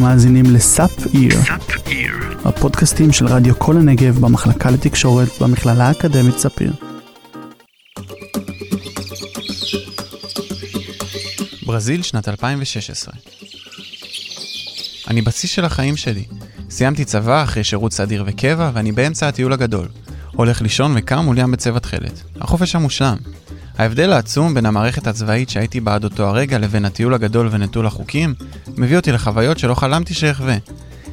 אתם מאזינים לסאפ איר, הפודקאסטים של רדיו כל הנגב במחלקה לתקשורת במכללה האקדמית ספיר. ברזיל, שנת 2016. אני בשיא של החיים שלי. סיימתי צבא אחרי שירות סדיר וקבע, ואני באמצע הטיול הגדול. הולך לישון וקם מול ים בצבע תכלת. החופש המושלם. ההבדל העצום בין המערכת הצבאית שהייתי בה עד אותו הרגע לבין הטיול הגדול ונטול החוקים, מביא אותי לחוויות שלא חלמתי שאחווה.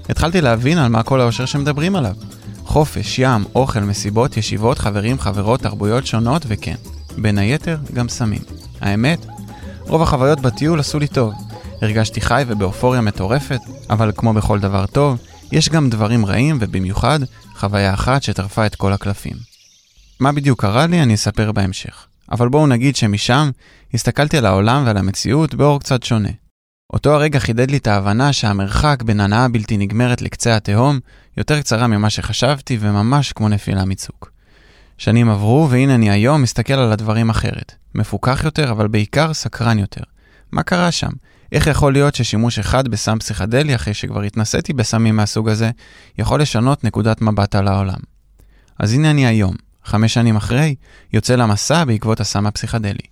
התחלתי להבין על מה כל האושר שמדברים עליו. חופש, ים, אוכל, מסיבות, ישיבות, חברים, חברות, תרבויות שונות, וכן, בין היתר, גם סמים. האמת, רוב החוויות בטיול עשו לי טוב. הרגשתי חי ובאופוריה מטורפת, אבל כמו בכל דבר טוב, יש גם דברים רעים, ובמיוחד, חוויה אחת שטרפה את כל הקלפים. מה בדיוק קרה לי אני אספר בהמשך. אבל בואו נגיד שמשם הסתכלתי על העולם ועל המציאות באור קצת שונה. אותו הרגע חידד לי את ההבנה שהמרחק בין הנאה בלתי נגמרת לקצה התהום יותר קצרה ממה שחשבתי וממש כמו נפילה מצוק. שנים עברו והנה אני היום מסתכל על הדברים אחרת. מפוקח יותר אבל בעיקר סקרן יותר. מה קרה שם? איך יכול להיות ששימוש אחד בסם פסיכדלי אחרי שכבר התנסיתי בסמים מהסוג הזה, יכול לשנות נקודת מבט על העולם? אז הנה אני היום, חמש שנים אחרי, יוצא למסע בעקבות הסם הפסיכדלי.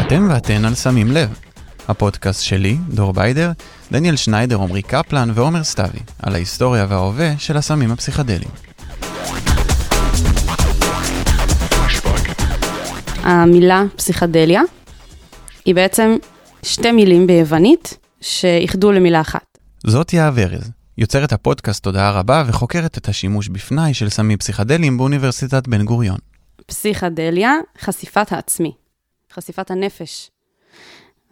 אתם ואתן על שמים לב. הפודקאסט שלי, דור ביידר, דניאל שניידר, עמרי קפלן ועומר סתיוי, על ההיסטוריה וההווה של הסמים הפסיכדליים. המילה פסיכדליה היא בעצם שתי מילים ביוונית שאיחדו למילה אחת. זאת יהב ארז, יוצרת הפודקאסט תודעה רבה וחוקרת את השימוש בפנאי של סמים פסיכדליים באוניברסיטת בן גוריון. פסיכדליה, חשיפת העצמי, חשיפת הנפש,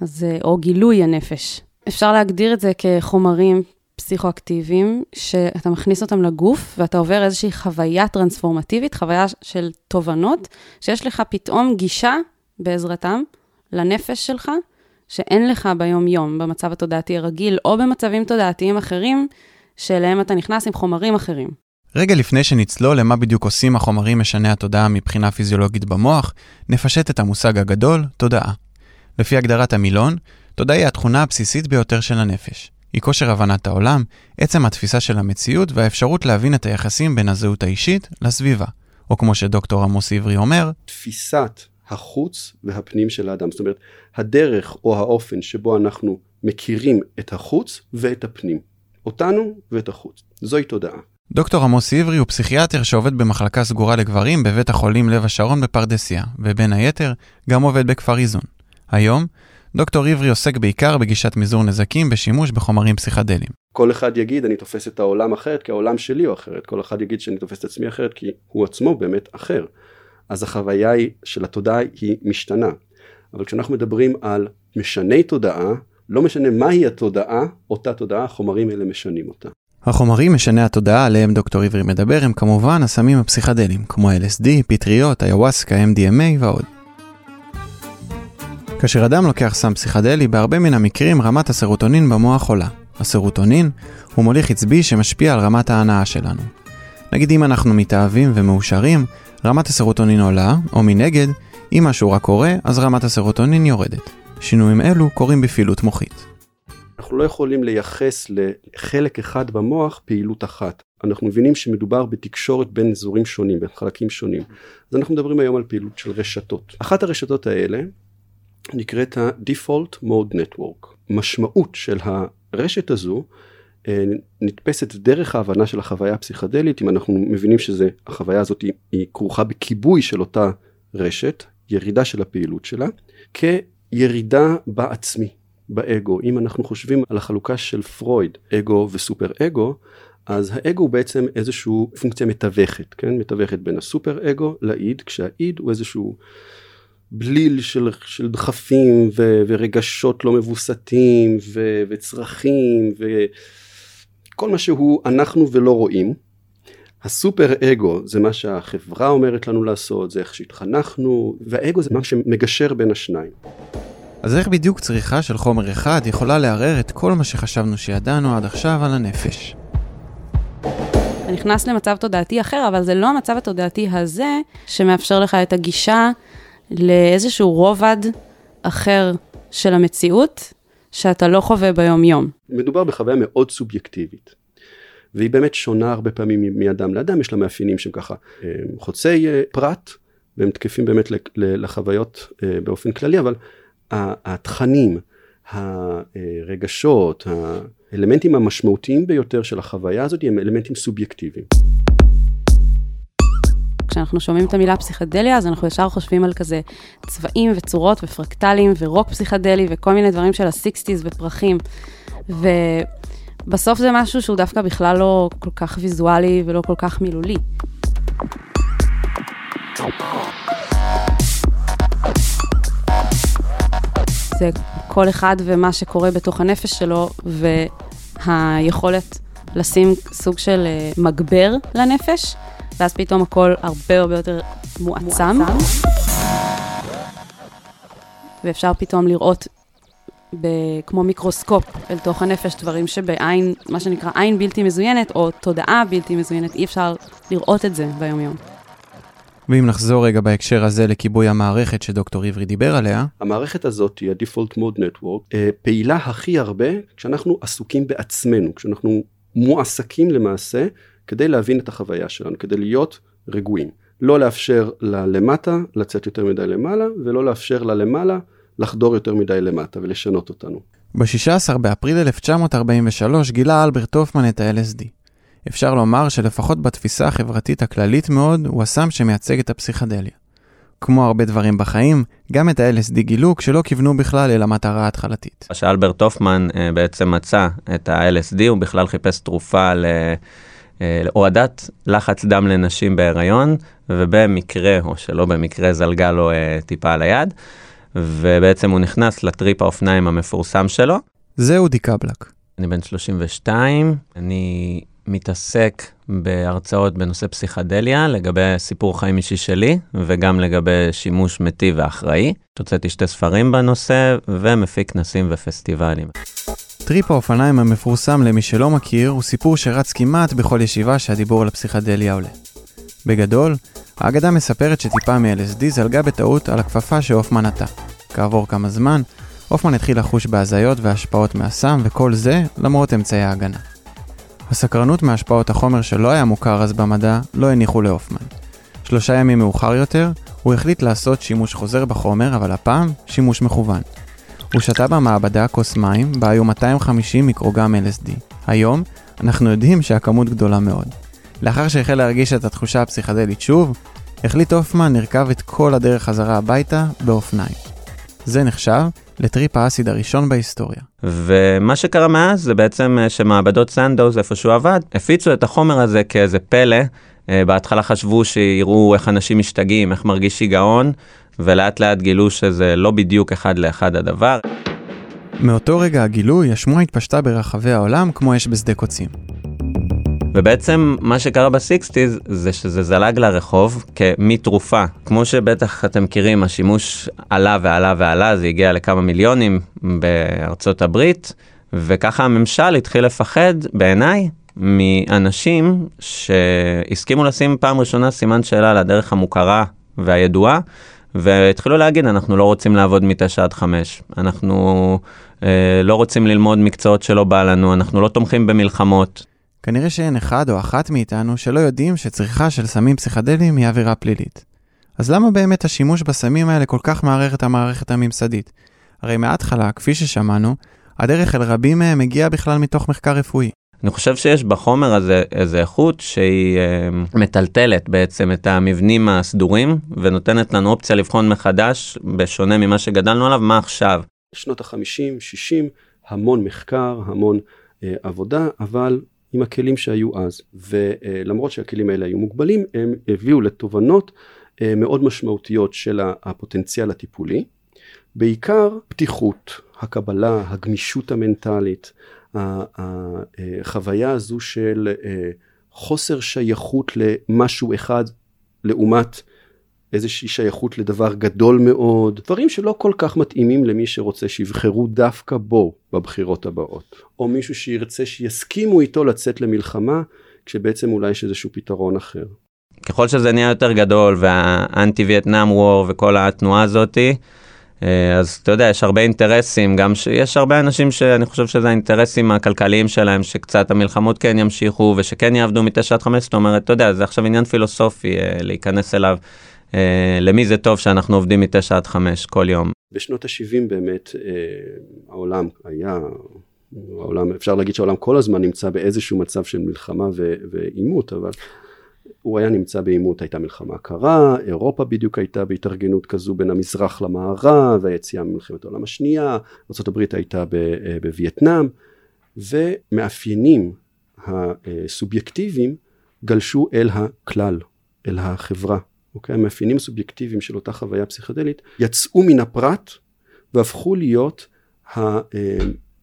אז, אה, או גילוי הנפש. אפשר להגדיר את זה כחומרים פסיכואקטיביים, שאתה מכניס אותם לגוף ואתה עובר איזושהי חוויה טרנספורמטיבית, חוויה של תובנות, שיש לך פתאום גישה בעזרתם לנפש שלך, שאין לך ביום-יום, במצב התודעתי הרגיל, או במצבים תודעתיים אחרים, שאליהם אתה נכנס עם חומרים אחרים. רגע לפני שנצלול למה בדיוק עושים החומרים משני התודעה מבחינה פיזיולוגית במוח, נפשט את המושג הגדול, תודעה. לפי הגדרת המילון, תודעה היא התכונה הבסיסית ביותר של הנפש. היא כושר הבנת העולם, עצם התפיסה של המציאות והאפשרות להבין את היחסים בין הזהות האישית לסביבה. או כמו שדוקטור עמוס עברי אומר, תפיסת החוץ והפנים של האדם. זאת אומרת, הדרך או האופן שבו אנחנו מכירים את החוץ ואת הפנים. אותנו ואת החוץ. זוהי תודעה. דוקטור עמוס עברי הוא פסיכיאטר שעובד במחלקה סגורה לגברים בבית החולים לב השרון בפרדסיה, ובין היתר, גם עובד בכפר איזון. היום, דוקטור עברי עוסק בעיקר בגישת מזעור נזקים בשימוש בחומרים פסיכדליים. כל אחד יגיד אני תופס את העולם אחרת כי העולם שלי הוא אחרת, כל אחד יגיד שאני תופס את עצמי אחרת כי הוא עצמו באמת אחר. אז החוויה של התודעה היא משתנה. אבל כשאנחנו מדברים על משני תודעה, לא משנה מהי התודעה, אותה תודעה, החומרים האלה משנים אותה. החומרים משני התודעה עליהם דוקטור עברי מדבר הם כמובן הסמים הפסיכדליים, כמו LSD, פטריות, איוואסקה, MDMA ועוד. כאשר אדם לוקח סם פסיכדלי, בהרבה מן המקרים רמת הסרוטונין במוח עולה. הסרוטונין הוא מוליך עצבי שמשפיע על רמת ההנאה שלנו. נגיד אם אנחנו מתאהבים ומאושרים, רמת הסרוטונין עולה, או מנגד, אם משהו רק קורה, אז רמת הסרוטונין יורדת. שינויים אלו קורים בפעילות מוחית. אנחנו לא יכולים לייחס לחלק אחד במוח פעילות אחת. אנחנו מבינים שמדובר בתקשורת בין אזורים שונים, בין חלקים שונים. אז אנחנו מדברים היום על פעילות של רשתות. אחת הרשתות האלה נקראת ה-Default Mode Network. משמעות של הרשת הזו נתפסת דרך ההבנה של החוויה הפסיכדלית, אם אנחנו מבינים שהחוויה הזאת היא, היא כרוכה בכיבוי של אותה רשת, ירידה של הפעילות שלה, כירידה בעצמי, באגו. אם אנחנו חושבים על החלוקה של פרויד, אגו וסופר אגו, אז האגו הוא בעצם איזושהי פונקציה מתווכת, כן? מתווכת בין הסופר אגו לאיד, כשהאיד הוא איזשהו בליל של, של דחפים ו, ורגשות לא מבוסתים ו, וצרכים וכל מה שהוא אנחנו ולא רואים. הסופר אגו זה מה שהחברה אומרת לנו לעשות, זה איך שהתחנכנו, והאגו זה מה שמגשר בין השניים. אז איך בדיוק צריכה של חומר אחד יכולה לערער את כל מה שחשבנו שידענו עד עכשיו על הנפש? אתה נכנס למצב תודעתי אחר, אבל זה לא המצב התודעתי הזה שמאפשר לך את הגישה לאיזשהו רובד אחר של המציאות, שאתה לא חווה ביום-יום. מדובר בחוויה מאוד סובייקטיבית. והיא באמת שונה הרבה פעמים מאדם לאדם, יש לה מאפיינים שהם ככה אה, חוצי אה, פרט, והם תקפים באמת לחוויות אה, באופן כללי, אבל התכנים, הרגשות, האלמנטים המשמעותיים ביותר של החוויה הזאת הם אלמנטים סובייקטיביים. כשאנחנו שומעים את המילה פסיכדליה, אז אנחנו ישר חושבים על כזה צבעים וצורות ופרקטלים ורוק פסיכדלי וכל מיני דברים של הסיקסטיז ופרחים. ובסוף זה משהו שהוא דווקא בכלל לא כל כך ויזואלי ולא כל כך מילולי. זה כל אחד ומה שקורה בתוך הנפש שלו, והיכולת לשים סוג של אה, מגבר לנפש, ואז פתאום הכל הרבה הרבה יותר מועצם. ואפשר פתאום לראות ב, כמו מיקרוסקופ אל תוך הנפש, דברים שבעין, מה שנקרא עין בלתי מזוינת, או תודעה בלתי מזוינת, אי אפשר לראות את זה ביום-יום. ואם נחזור רגע בהקשר הזה לכיבוי המערכת שדוקטור עברי דיבר עליה. המערכת הזאת היא ה-Default Mode Network, אה, פעילה הכי הרבה כשאנחנו עסוקים בעצמנו, כשאנחנו מועסקים למעשה כדי להבין את החוויה שלנו, כדי להיות רגועים. לא לאפשר ללמטה לצאת יותר מדי למעלה, ולא לאפשר ללמעלה לחדור יותר מדי למטה ולשנות אותנו. ב-16 באפריל 1943 גילה אלברט הופמן את ה-LSD. אפשר לומר שלפחות בתפיסה החברתית הכללית מאוד, הוא הסם שמייצג את הפסיכדליה. כמו הרבה דברים בחיים, גם את ה-LSD גילו כשלא כיוונו בכלל אל המטרה ההתחלתית. כשאלברט הופמן uh, בעצם מצא את ה-LSD, הוא בכלל חיפש תרופה להורדת לחץ דם לנשים בהיריון, ובמקרה, או שלא במקרה, זלגה לו uh, טיפה על היד, ובעצם הוא נכנס לטריפ האופניים המפורסם שלו. זה אודי קבלק. אני בן 32, אני מתעסק בהרצאות בנושא פסיכדליה, לגבי סיפור חיים אישי שלי, וגם לגבי שימוש מיטיב ואחראי. הוצאתי שתי ספרים בנושא, ומפיק כנסים ופסטיבלים. טריפ האופניים המפורסם למי שלא מכיר, הוא סיפור שרץ כמעט בכל ישיבה שהדיבור על הפסיכדליה עולה. בגדול, האגדה מספרת שטיפה מ-LSD זלגה בטעות על הכפפה שהופמן עטה. כעבור כמה זמן, הופמן התחיל לחוש בהזיות והשפעות מהסם, וכל זה למרות אמצעי ההגנה. הסקרנות מהשפעות החומר שלא היה מוכר אז במדע לא הניחו להופמן. שלושה ימים מאוחר יותר, הוא החליט לעשות שימוש חוזר בחומר, אבל הפעם שימוש מכוון. הוא שתה במעבדה כוס מים, בה היו 250 מיקרוגרם LSD. היום, אנחנו יודעים שהכמות גדולה מאוד. לאחר שהחל להרגיש את התחושה הפסיכדלית שוב, החליט הופמן לרכב את כל הדרך חזרה הביתה באופניים. זה נחשב לטריפ האסיד הראשון בהיסטוריה. ומה שקרה מאז זה בעצם אה, שמעבדות סנדוז, איפה שהוא עבד, הפיצו את החומר הזה כאיזה פלא. אה, בהתחלה חשבו שיראו איך אנשים משתגעים, איך מרגיש שיגעון, ולאט לאט גילו שזה לא בדיוק אחד לאחד הדבר. מאותו רגע הגילוי, השמועה התפשטה ברחבי העולם כמו אש בשדה קוצים. ובעצם מה שקרה בסיקסטיז זה שזה זלג לרחוב כמתרופה. כמו שבטח אתם מכירים, השימוש עלה ועלה ועלה, זה הגיע לכמה מיליונים בארצות הברית, וככה הממשל התחיל לפחד, בעיניי, מאנשים שהסכימו לשים פעם ראשונה סימן שאלה על הדרך המוכרה והידועה, והתחילו להגיד, אנחנו לא רוצים לעבוד מתשע עד חמש, אנחנו אה, לא רוצים ללמוד מקצועות שלא בא לנו, אנחנו לא תומכים במלחמות. כנראה שאין אחד או אחת מאיתנו שלא יודעים שצריכה של סמים פסיכדליים היא עבירה פלילית. אז למה באמת השימוש בסמים האלה כל כך מערער את המערכת הממסדית? הרי מההתחלה, כפי ששמענו, הדרך אל רבים מהם מגיעה בכלל מתוך מחקר רפואי. אני חושב שיש בחומר הזה איזו איכות שהיא אה, מטלטלת בעצם את המבנים הסדורים ונותנת לנו אופציה לבחון מחדש, בשונה ממה שגדלנו עליו, מה עכשיו. שנות ה-50, 60, המון מחקר, המון אה, עבודה, אבל עם הכלים שהיו אז. ולמרות שהכלים האלה היו מוגבלים, הם הביאו לתובנות אה, מאוד משמעותיות של הפוטנציאל הטיפולי. בעיקר פתיחות, הקבלה, הגמישות המנטלית, החוויה הזו של אה, חוסר שייכות למשהו אחד לעומת איזושהי שייכות לדבר גדול מאוד, דברים שלא כל כך מתאימים למי שרוצה שיבחרו דווקא בו בבחירות הבאות, או מישהו שירצה שיסכימו איתו לצאת למלחמה, כשבעצם אולי יש איזשהו פתרון אחר. ככל שזה נהיה יותר גדול והאנטי וייטנאם וור וכל התנועה הזאתי, אה, אז אתה יודע, יש הרבה אינטרסים, גם שיש הרבה אנשים שאני חושב שזה האינטרסים הכלכליים שלהם, שקצת המלחמות כן ימשיכו ושכן יעבדו מתשע עד חמש, זאת אומרת, אתה יודע, זה עכשיו עניין פילוסופי אה, להיכנס אליו. אה, למי זה טוב שאנחנו עובדים מתשע עד חמש כל יום. בשנות ה-70 באמת העולם היה, העולם, אפשר להגיד שהעולם כל הזמן נמצא באיזשהו מצב של מלחמה ועימות, אבל הוא היה נמצא בעימות, הייתה מלחמה קרה, אירופה בדיוק הייתה בהתארגנות כזו בין המזרח למערב, היציאה ממלחמת העולם השנייה, ארה"ב הייתה אה, בווייטנאם, ומאפיינים הסובייקטיביים גלשו אל הכלל, אל החברה. אוקיי? המאפיינים הסובייקטיביים של אותה חוויה פסיכדלית יצאו מן הפרט והפכו להיות אה,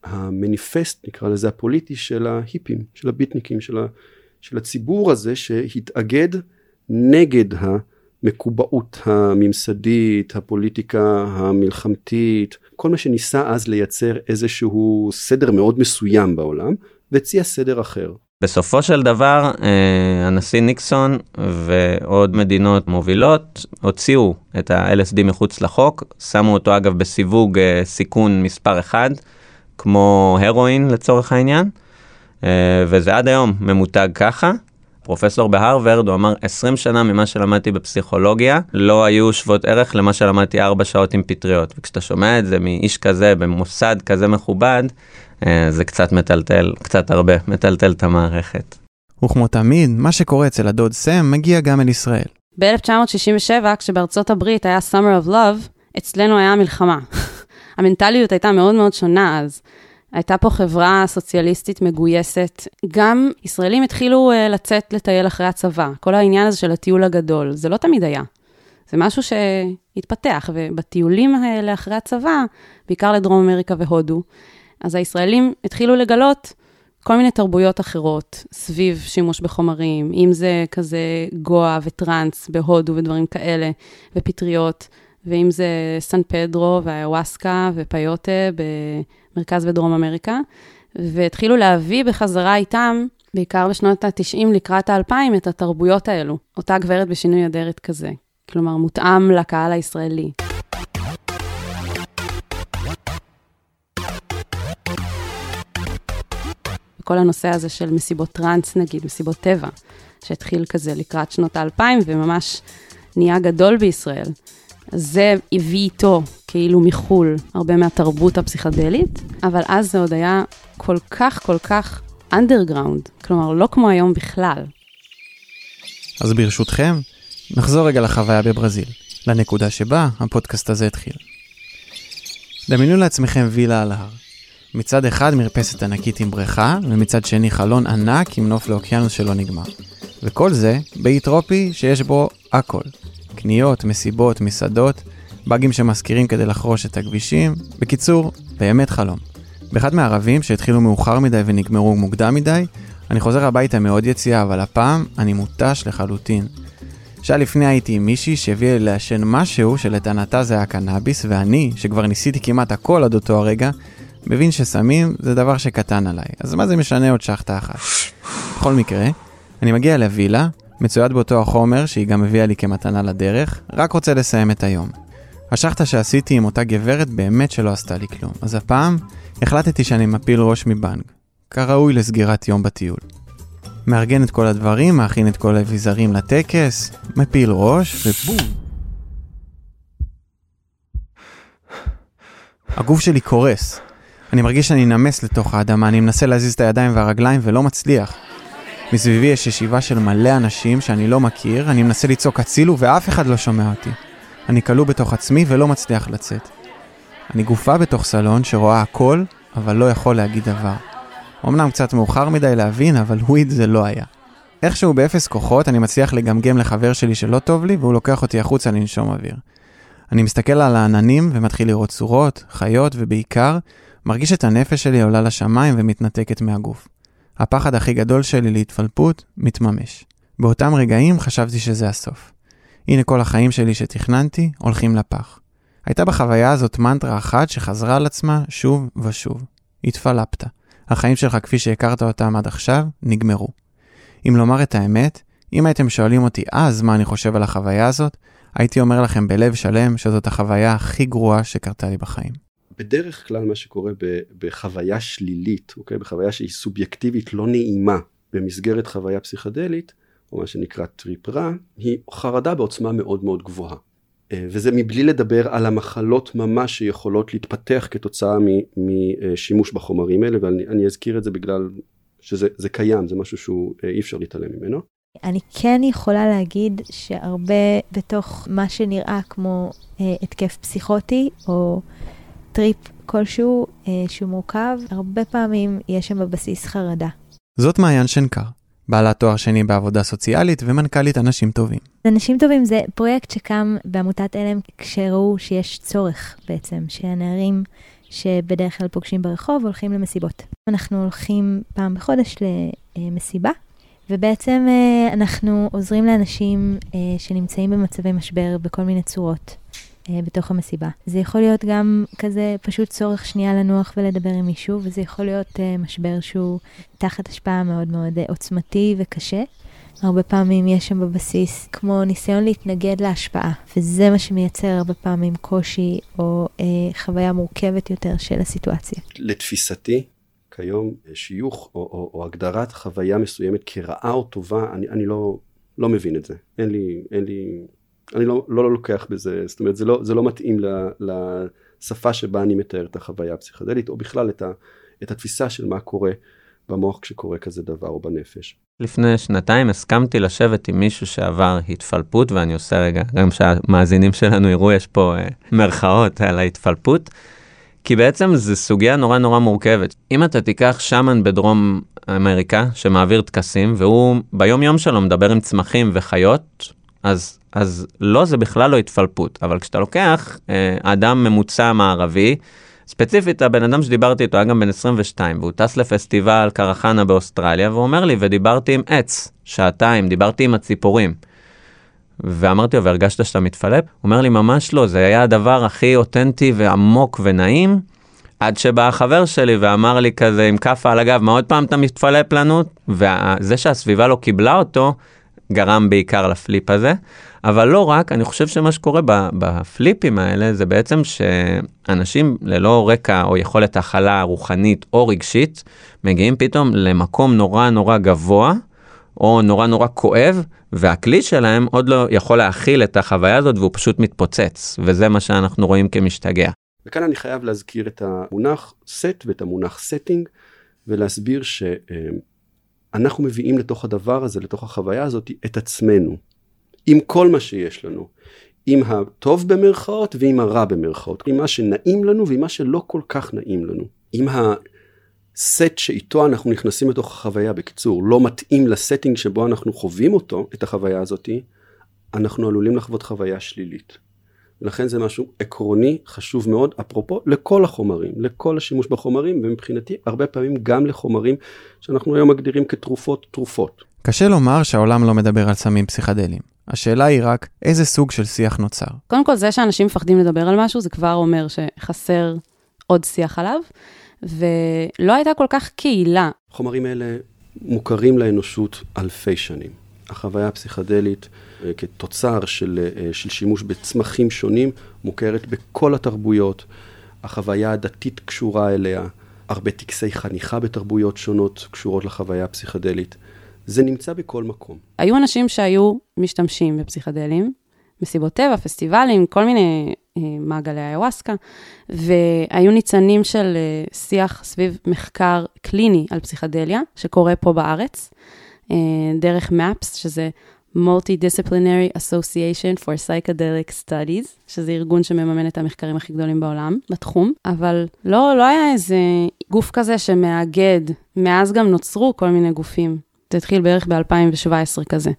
המניפסט, נקרא לזה הפוליטי, של ההיפים, של הביטניקים, של ה... של הציבור הזה שהתאגד נגד המקובעות הממסדית, הפוליטיקה המלחמתית, כל מה שניסה אז לייצר איזשהו סדר מאוד מסוים בעולם, והציע סדר אחר. בסופו של דבר, אה, הנשיא ניקסון ועוד מדינות מובילות הוציאו את ה-LSD מחוץ לחוק, שמו אותו אגב בסיווג אה, סיכון מספר אחד, כמו הרואין לצורך העניין. אה, וזה עד היום ממותג ככה. פרופסור בהרווארד, הוא אמר 20 שנה ממה שלמדתי בפסיכולוגיה לא היו שוות ערך למה שלמדתי 4 שעות עם פטריות. וכשאתה שומע את זה מאיש כזה במוסד כזה מכובד, אה, זה קצת מטלטל, קצת הרבה, מטלטל את המערכת. וכמו תמיד, מה שקורה אצל הדוד סם מגיע גם אל ישראל. ב-1967, כשבארצות הברית היה Summer of Love, אצלנו היה מלחמה. המנטליות הייתה מאוד מאוד שונה אז. הייתה פה חברה סוציאליסטית מגויסת. גם ישראלים התחילו uh, לצאת לטייל אחרי הצבא. כל העניין הזה של הטיול הגדול, זה לא תמיד היה. זה משהו שהתפתח, ובטיולים האלה אחרי הצבא, בעיקר לדרום אמריקה והודו, אז הישראלים התחילו לגלות כל מיני תרבויות אחרות סביב שימוש בחומרים, אם זה כזה גואה וטראנס בהודו ודברים כאלה, ופטריות, ואם זה סן פדרו והאווסקה ופיוטה מרכז ודרום אמריקה, והתחילו להביא בחזרה איתם, בעיקר בשנות ה-90 לקראת ה-2000, את התרבויות האלו. אותה גברת בשינוי אדרת כזה. כלומר, מותאם לקהל הישראלי. כל הנושא הזה של מסיבות טראנס, נגיד, מסיבות טבע, שהתחיל כזה לקראת שנות האלפיים, וממש נהיה גדול בישראל. זה הביא איתו, כאילו מחו"ל, הרבה מהתרבות הפסיכדלית, אבל אז זה עוד היה כל כך כל כך אנדרגראונד, כלומר, לא כמו היום בכלל. אז ברשותכם, נחזור רגע לחוויה בברזיל, לנקודה שבה הפודקאסט הזה התחיל. דמיינו לעצמכם וילה על ההר. מצד אחד מרפסת ענקית עם בריכה, ומצד שני חלון ענק עם נוף לאוקיינוס שלא נגמר. וכל זה באי טרופי שיש בו הכל. קניות, מסיבות, מסעדות, באגים שמזכירים כדי לחרוש את הכבישים. בקיצור, באמת חלום. באחד מהערבים שהתחילו מאוחר מדי ונגמרו מוקדם מדי, אני חוזר הביתה מאוד יציאה, אבל הפעם אני מותש לחלוטין. שעה לפני הייתי עם מישהי שהביאה לי לעשן משהו שלטענתה זה היה קנאביס, ואני, שכבר ניסיתי כמעט הכל עד אותו הרגע, מבין שסמים זה דבר שקטן עליי. אז מה זה משנה עוד שחטה אחת? בכל מקרה, אני מגיע לווילה, מצויד באותו החומר שהיא גם הביאה לי כמתנה לדרך, רק רוצה לסיים את היום. השחטה שעשיתי עם אותה גברת באמת שלא עשתה לי כלום, אז הפעם החלטתי שאני מפיל ראש מבנג, כראוי לסגירת יום בטיול. מארגן את כל הדברים, מאכין את כל האביזרים לטקס, מפיל ראש ובום. הגוף שלי קורס. אני מרגיש שאני נמס לתוך האדמה, אני מנסה להזיז את הידיים והרגליים ולא מצליח. מסביבי יש ישיבה של מלא אנשים שאני לא מכיר, אני מנסה לצעוק הצילו ואף אחד לא שומע אותי. אני כלוא בתוך עצמי ולא מצליח לצאת. אני גופה בתוך סלון שרואה הכל, אבל לא יכול להגיד דבר. אמנם קצת מאוחר מדי להבין, אבל וויד זה לא היה. איכשהו באפס כוחות אני מצליח לגמגם לחבר שלי שלא טוב לי, והוא לוקח אותי החוצה לנשום אוויר. אני מסתכל על העננים ומתחיל לראות צורות, חיות, ובעיקר, מרגיש את הנפש שלי עולה לשמיים ומתנתקת מהגוף. הפחד הכי גדול שלי להתפלפות מתממש. באותם רגעים חשבתי שזה הסוף. הנה כל החיים שלי שתכננתי הולכים לפח. הייתה בחוויה הזאת מנטרה אחת שחזרה על עצמה שוב ושוב. התפלפת. החיים שלך כפי שהכרת אותם עד עכשיו, נגמרו. אם לומר את האמת, אם הייתם שואלים אותי אז מה אני חושב על החוויה הזאת, הייתי אומר לכם בלב שלם שזאת החוויה הכי גרועה שקרתה לי בחיים. בדרך כלל מה שקורה בחוויה שלילית, אוקיי? בחוויה שהיא סובייקטיבית לא נעימה במסגרת חוויה פסיכדלית, או מה שנקרא טריפ רע, היא חרדה בעוצמה מאוד מאוד גבוהה. אה, וזה מבלי לדבר על המחלות ממש שיכולות להתפתח כתוצאה משימוש בחומרים האלה, ואני אזכיר את זה בגלל שזה קיים, זה משהו שהוא אה, אי אפשר להתעלם ממנו. אני כן יכולה להגיד שהרבה בתוך מה שנראה כמו אה, התקף פסיכוטי, או טריפ כלשהו אה, שהוא מורכב, הרבה פעמים יש שם בבסיס חרדה. זאת מעיין שנקר, בעלת תואר שני בעבודה סוציאלית ומנכ"לית אנשים טובים. אנשים טובים זה פרויקט שקם בעמותת עלם כשראו שיש צורך בעצם, שהנערים שבדרך כלל פוגשים ברחוב הולכים למסיבות. אנחנו הולכים פעם בחודש למסיבה, ובעצם אה, אנחנו עוזרים לאנשים אה, שנמצאים במצבי משבר בכל מיני צורות. אה, בתוך המסיבה. זה יכול להיות גם כזה פשוט צורך שנייה לנוח ולדבר עם מישהו, וזה יכול להיות uh, משבר שהוא תחת השפעה מאוד מאוד uh, עוצמתי וקשה. הרבה פעמים יש שם בבסיס כמו ניסיון להתנגד להשפעה, וזה מה שמייצר הרבה פעמים קושי או uh, חוויה מורכבת יותר של הסיטואציה. לתפיסתי, כיום שיוך או, או, או הגדרת חוויה מסוימת כרעה או טובה, אני, אני לא, לא מבין את זה. אין לי, אין לי אני לא, לא, לא לוקח בזה, זאת אומרת זה לא, זה לא מתאים לשפה שבה אני מתאר את החוויה הפסיכדלית, או בכלל את, ה, את התפיסה של מה קורה במוח כשקורה כזה דבר, או בנפש. לפני שנתיים הסכמתי לשבת עם מישהו שעבר התפלפות, ואני עושה רגע, גם שהמאזינים שלנו יראו, יש פה uh, מרכאות על ההתפלפות. כי בעצם זו סוגיה נורא נורא מורכבת. אם אתה תיקח שמן בדרום אמריקה שמעביר טקסים, והוא ביום יום שלו מדבר עם צמחים וחיות, אז, אז לא, זה בכלל לא התפלפות. אבל כשאתה לוקח אה, אדם ממוצע מערבי, ספציפית הבן אדם שדיברתי איתו היה גם בן 22, והוא טס לפסטיבל קרחנה באוסטרליה, והוא אומר לי, ודיברתי עם עץ, שעתיים, דיברתי עם הציפורים. ואמרתי לו, והרגשת שאתה מתפלפ? הוא אומר לי, ממש לא, זה היה הדבר הכי אותנטי ועמוק ונעים, עד שבא החבר שלי ואמר לי כזה עם כאפה על הגב, מה עוד פעם אתה מתפלפ לנו? וזה שהסביבה לא קיבלה אותו, גרם בעיקר לפליפ הזה, אבל לא רק, אני חושב שמה שקורה בפליפים האלה זה בעצם שאנשים ללא רקע או יכולת הכלה רוחנית או רגשית, מגיעים פתאום למקום נורא נורא גבוה, או נורא נורא כואב, והכלי שלהם עוד לא יכול להכיל את החוויה הזאת והוא פשוט מתפוצץ, וזה מה שאנחנו רואים כמשתגע. וכאן אני חייב להזכיר את המונח set ואת המונח setting, ולהסביר ש... אנחנו מביאים לתוך הדבר הזה, לתוך החוויה הזאת, את עצמנו. עם כל מה שיש לנו. עם הטוב במרכאות ועם הרע במרכאות. עם מה שנעים לנו ועם מה שלא כל כך נעים לנו. עם הסט שאיתו אנחנו נכנסים לתוך החוויה, בקיצור, לא מתאים לסטינג שבו אנחנו חווים אותו, את החוויה הזאת, אנחנו עלולים לחוות חוויה שלילית. לכן זה משהו עקרוני חשוב מאוד אפרופו לכל החומרים לכל השימוש בחומרים ומבחינתי הרבה פעמים גם לחומרים שאנחנו היום מגדירים כתרופות תרופות. קשה לומר שהעולם לא מדבר על סמים פסיכדליים. השאלה היא רק איזה סוג של שיח נוצר. קודם כל זה שאנשים מפחדים לדבר על משהו זה כבר אומר שחסר עוד שיח עליו ולא הייתה כל כך קהילה. חומרים אלה מוכרים לאנושות אלפי שנים. החוויה הפסיכדלית אה, כתוצר של, אה, של שימוש בצמחים שונים מוכרת בכל התרבויות. החוויה הדתית קשורה אליה, הרבה טקסי חניכה בתרבויות שונות קשורות לחוויה הפסיכדלית. זה נמצא בכל מקום. היו אנשים שהיו משתמשים בפסיכדלים, מסיבות טבע, פסטיבלים, כל מיני אה, מעגלי איוואסקה, והיו ניצנים של שיח סביב מחקר קליני על פסיכדליה, שקורה פה בארץ, דרך MAPS, שזה Multidisciplinary Association for Psychedelic Studies, שזה ארגון שמממן את המחקרים הכי גדולים בעולם בתחום, אבל לא, לא היה איזה גוף כזה שמאגד, מאז גם נוצרו כל מיני גופים. זה התחיל בערך ב-2017 כזה.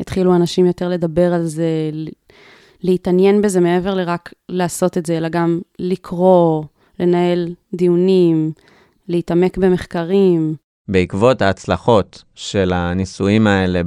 התחילו אנשים יותר לדבר על זה, להתעניין בזה מעבר לרק לעשות את זה, אלא גם לקרוא, לנהל דיונים, להתעמק במחקרים. בעקבות ההצלחות של הניסויים האלה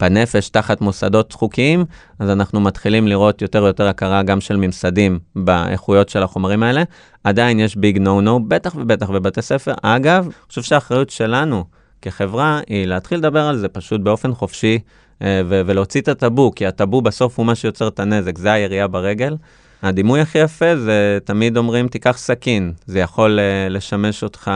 בנפש תחת מוסדות חוקיים, אז אנחנו מתחילים לראות יותר ויותר הכרה גם של ממסדים באיכויות של החומרים האלה. עדיין יש ביג נו נו, בטח ובטח בבתי ספר. אגב, אני חושב שהאחריות שלנו כחברה היא להתחיל לדבר על זה פשוט באופן חופשי אה, ו- ולהוציא את הטאבו, כי הטאבו בסוף הוא מה שיוצר את הנזק, זה הירייה ברגל. הדימוי הכי יפה זה תמיד אומרים תיקח סכין, זה יכול uh, לשמש אותך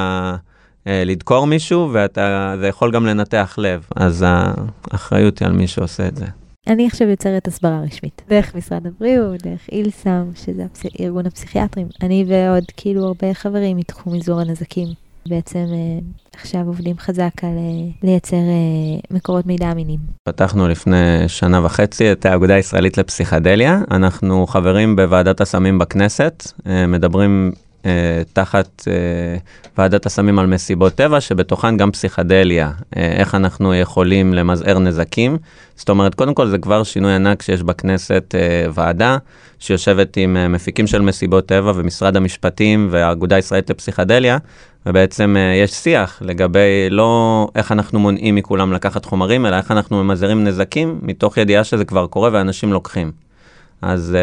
לדקור מישהו וזה יכול גם לנתח לב, אז האחריות היא על מי שעושה את זה. אני עכשיו יוצרת הסברה רשמית, דרך משרד הבריאות, דרך אילסם, שזה הפס... ארגון הפסיכיאטרים. אני ועוד כאילו הרבה חברים מתחום מזעור הנזקים. בעצם אה, עכשיו עובדים חזק על אה, לייצר אה, מקורות מידע אמינים. פתחנו לפני שנה וחצי את האגודה הישראלית לפסיכדליה. אנחנו חברים בוועדת הסמים בכנסת, מדברים תחת ועדת הסמים על מסיבות טבע, שבתוכן גם פסיכדליה, איך אנחנו יכולים למזער נזקים. זאת אומרת, קודם כל זה כבר שינוי ענק שיש בכנסת ועדה שיושבת עם מפיקים של מסיבות טבע ומשרד המשפטים והאגודה הישראלית לפסיכדליה, ובעצם יש שיח לגבי לא איך אנחנו מונעים מכולם לקחת חומרים, אלא איך אנחנו ממזערים נזקים, מתוך ידיעה שזה כבר קורה ואנשים לוקחים. אז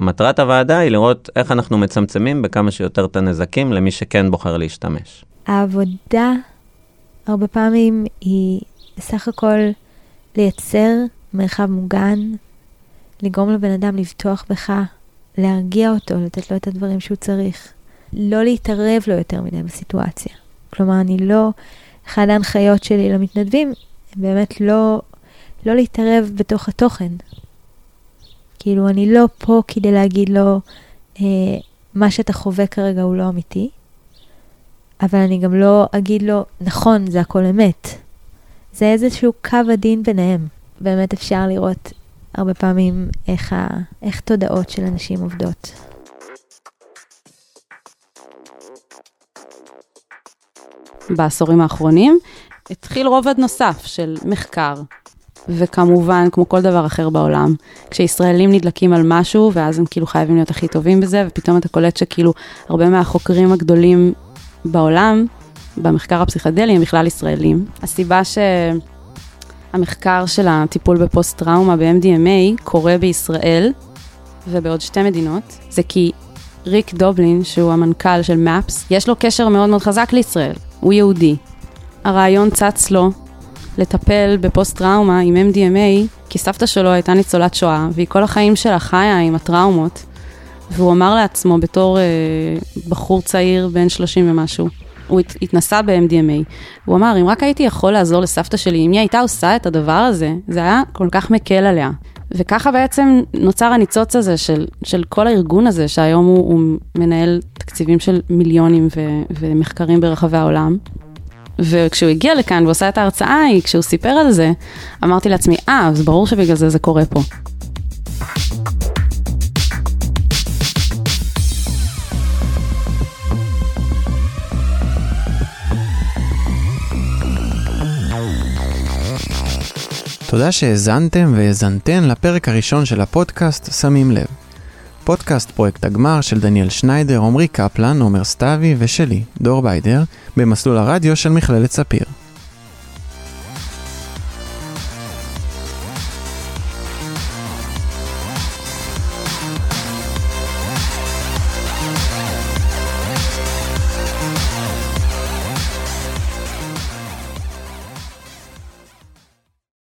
מטרת הוועדה היא לראות איך אנחנו מצמצמים בכמה שיותר את הנזקים למי שכן בוחר להשתמש. העבודה הרבה פעמים היא בסך הכל לייצר מרחב מוגן, לגרום לבן אדם לבטוח בך, להרגיע אותו, לתת לו את הדברים שהוא צריך. לא להתערב לו יותר מדי בסיטואציה. כלומר, אני לא, אחת ההנחיות שלי למתנדבים, באמת לא, לא להתערב בתוך התוכן. כאילו, אני לא פה כדי להגיד לו, אה, מה שאתה חווה כרגע הוא לא אמיתי, אבל אני גם לא אגיד לו, נכון, זה הכל אמת. זה איזשהו קו עדין ביניהם. באמת אפשר לראות הרבה פעמים איך, ה, איך תודעות של אנשים עובדות. בעשורים האחרונים, התחיל רובד נוסף של מחקר. וכמובן, כמו כל דבר אחר בעולם, כשישראלים נדלקים על משהו, ואז הם כאילו חייבים להיות הכי טובים בזה, ופתאום אתה קולט שכאילו הרבה מהחוקרים הגדולים בעולם, במחקר הפסיכדלי, הם בכלל ישראלים. הסיבה שהמחקר של הטיפול בפוסט-טראומה ב-MDMA קורה בישראל ובעוד שתי מדינות, זה כי ריק דובלין, שהוא המנכ"ל של MAPS, יש לו קשר מאוד מאוד חזק לישראל. הוא יהודי. הרעיון צץ לו לטפל בפוסט-טראומה עם MDMA, כי סבתא שלו הייתה ניצולת שואה, והיא כל החיים שלה חיה עם הטראומות. והוא אמר לעצמו בתור אה, בחור צעיר בן 30 ומשהו, הוא הת, התנסה ב-MDMA. הוא אמר, אם רק הייתי יכול לעזור לסבתא שלי, אם היא הייתה עושה את הדבר הזה, זה היה כל כך מקל עליה. וככה בעצם נוצר הניצוץ הזה של, של כל הארגון הזה, שהיום הוא, הוא מנהל תקציבים של מיליונים ו, ומחקרים ברחבי העולם. וכשהוא הגיע לכאן ועושה את ההרצאה, כשהוא סיפר על זה, אמרתי לעצמי, אה, אז ברור שבגלל זה זה קורה פה. תודה שהאזנתם והאזנתן לפרק הראשון של הפודקאסט שמים לב. פודקאסט פרויקט הגמר של דניאל שניידר, עמרי קפלן, עומר סתיוי ושלי, דור ביידר, במסלול הרדיו של מכללת ספיר.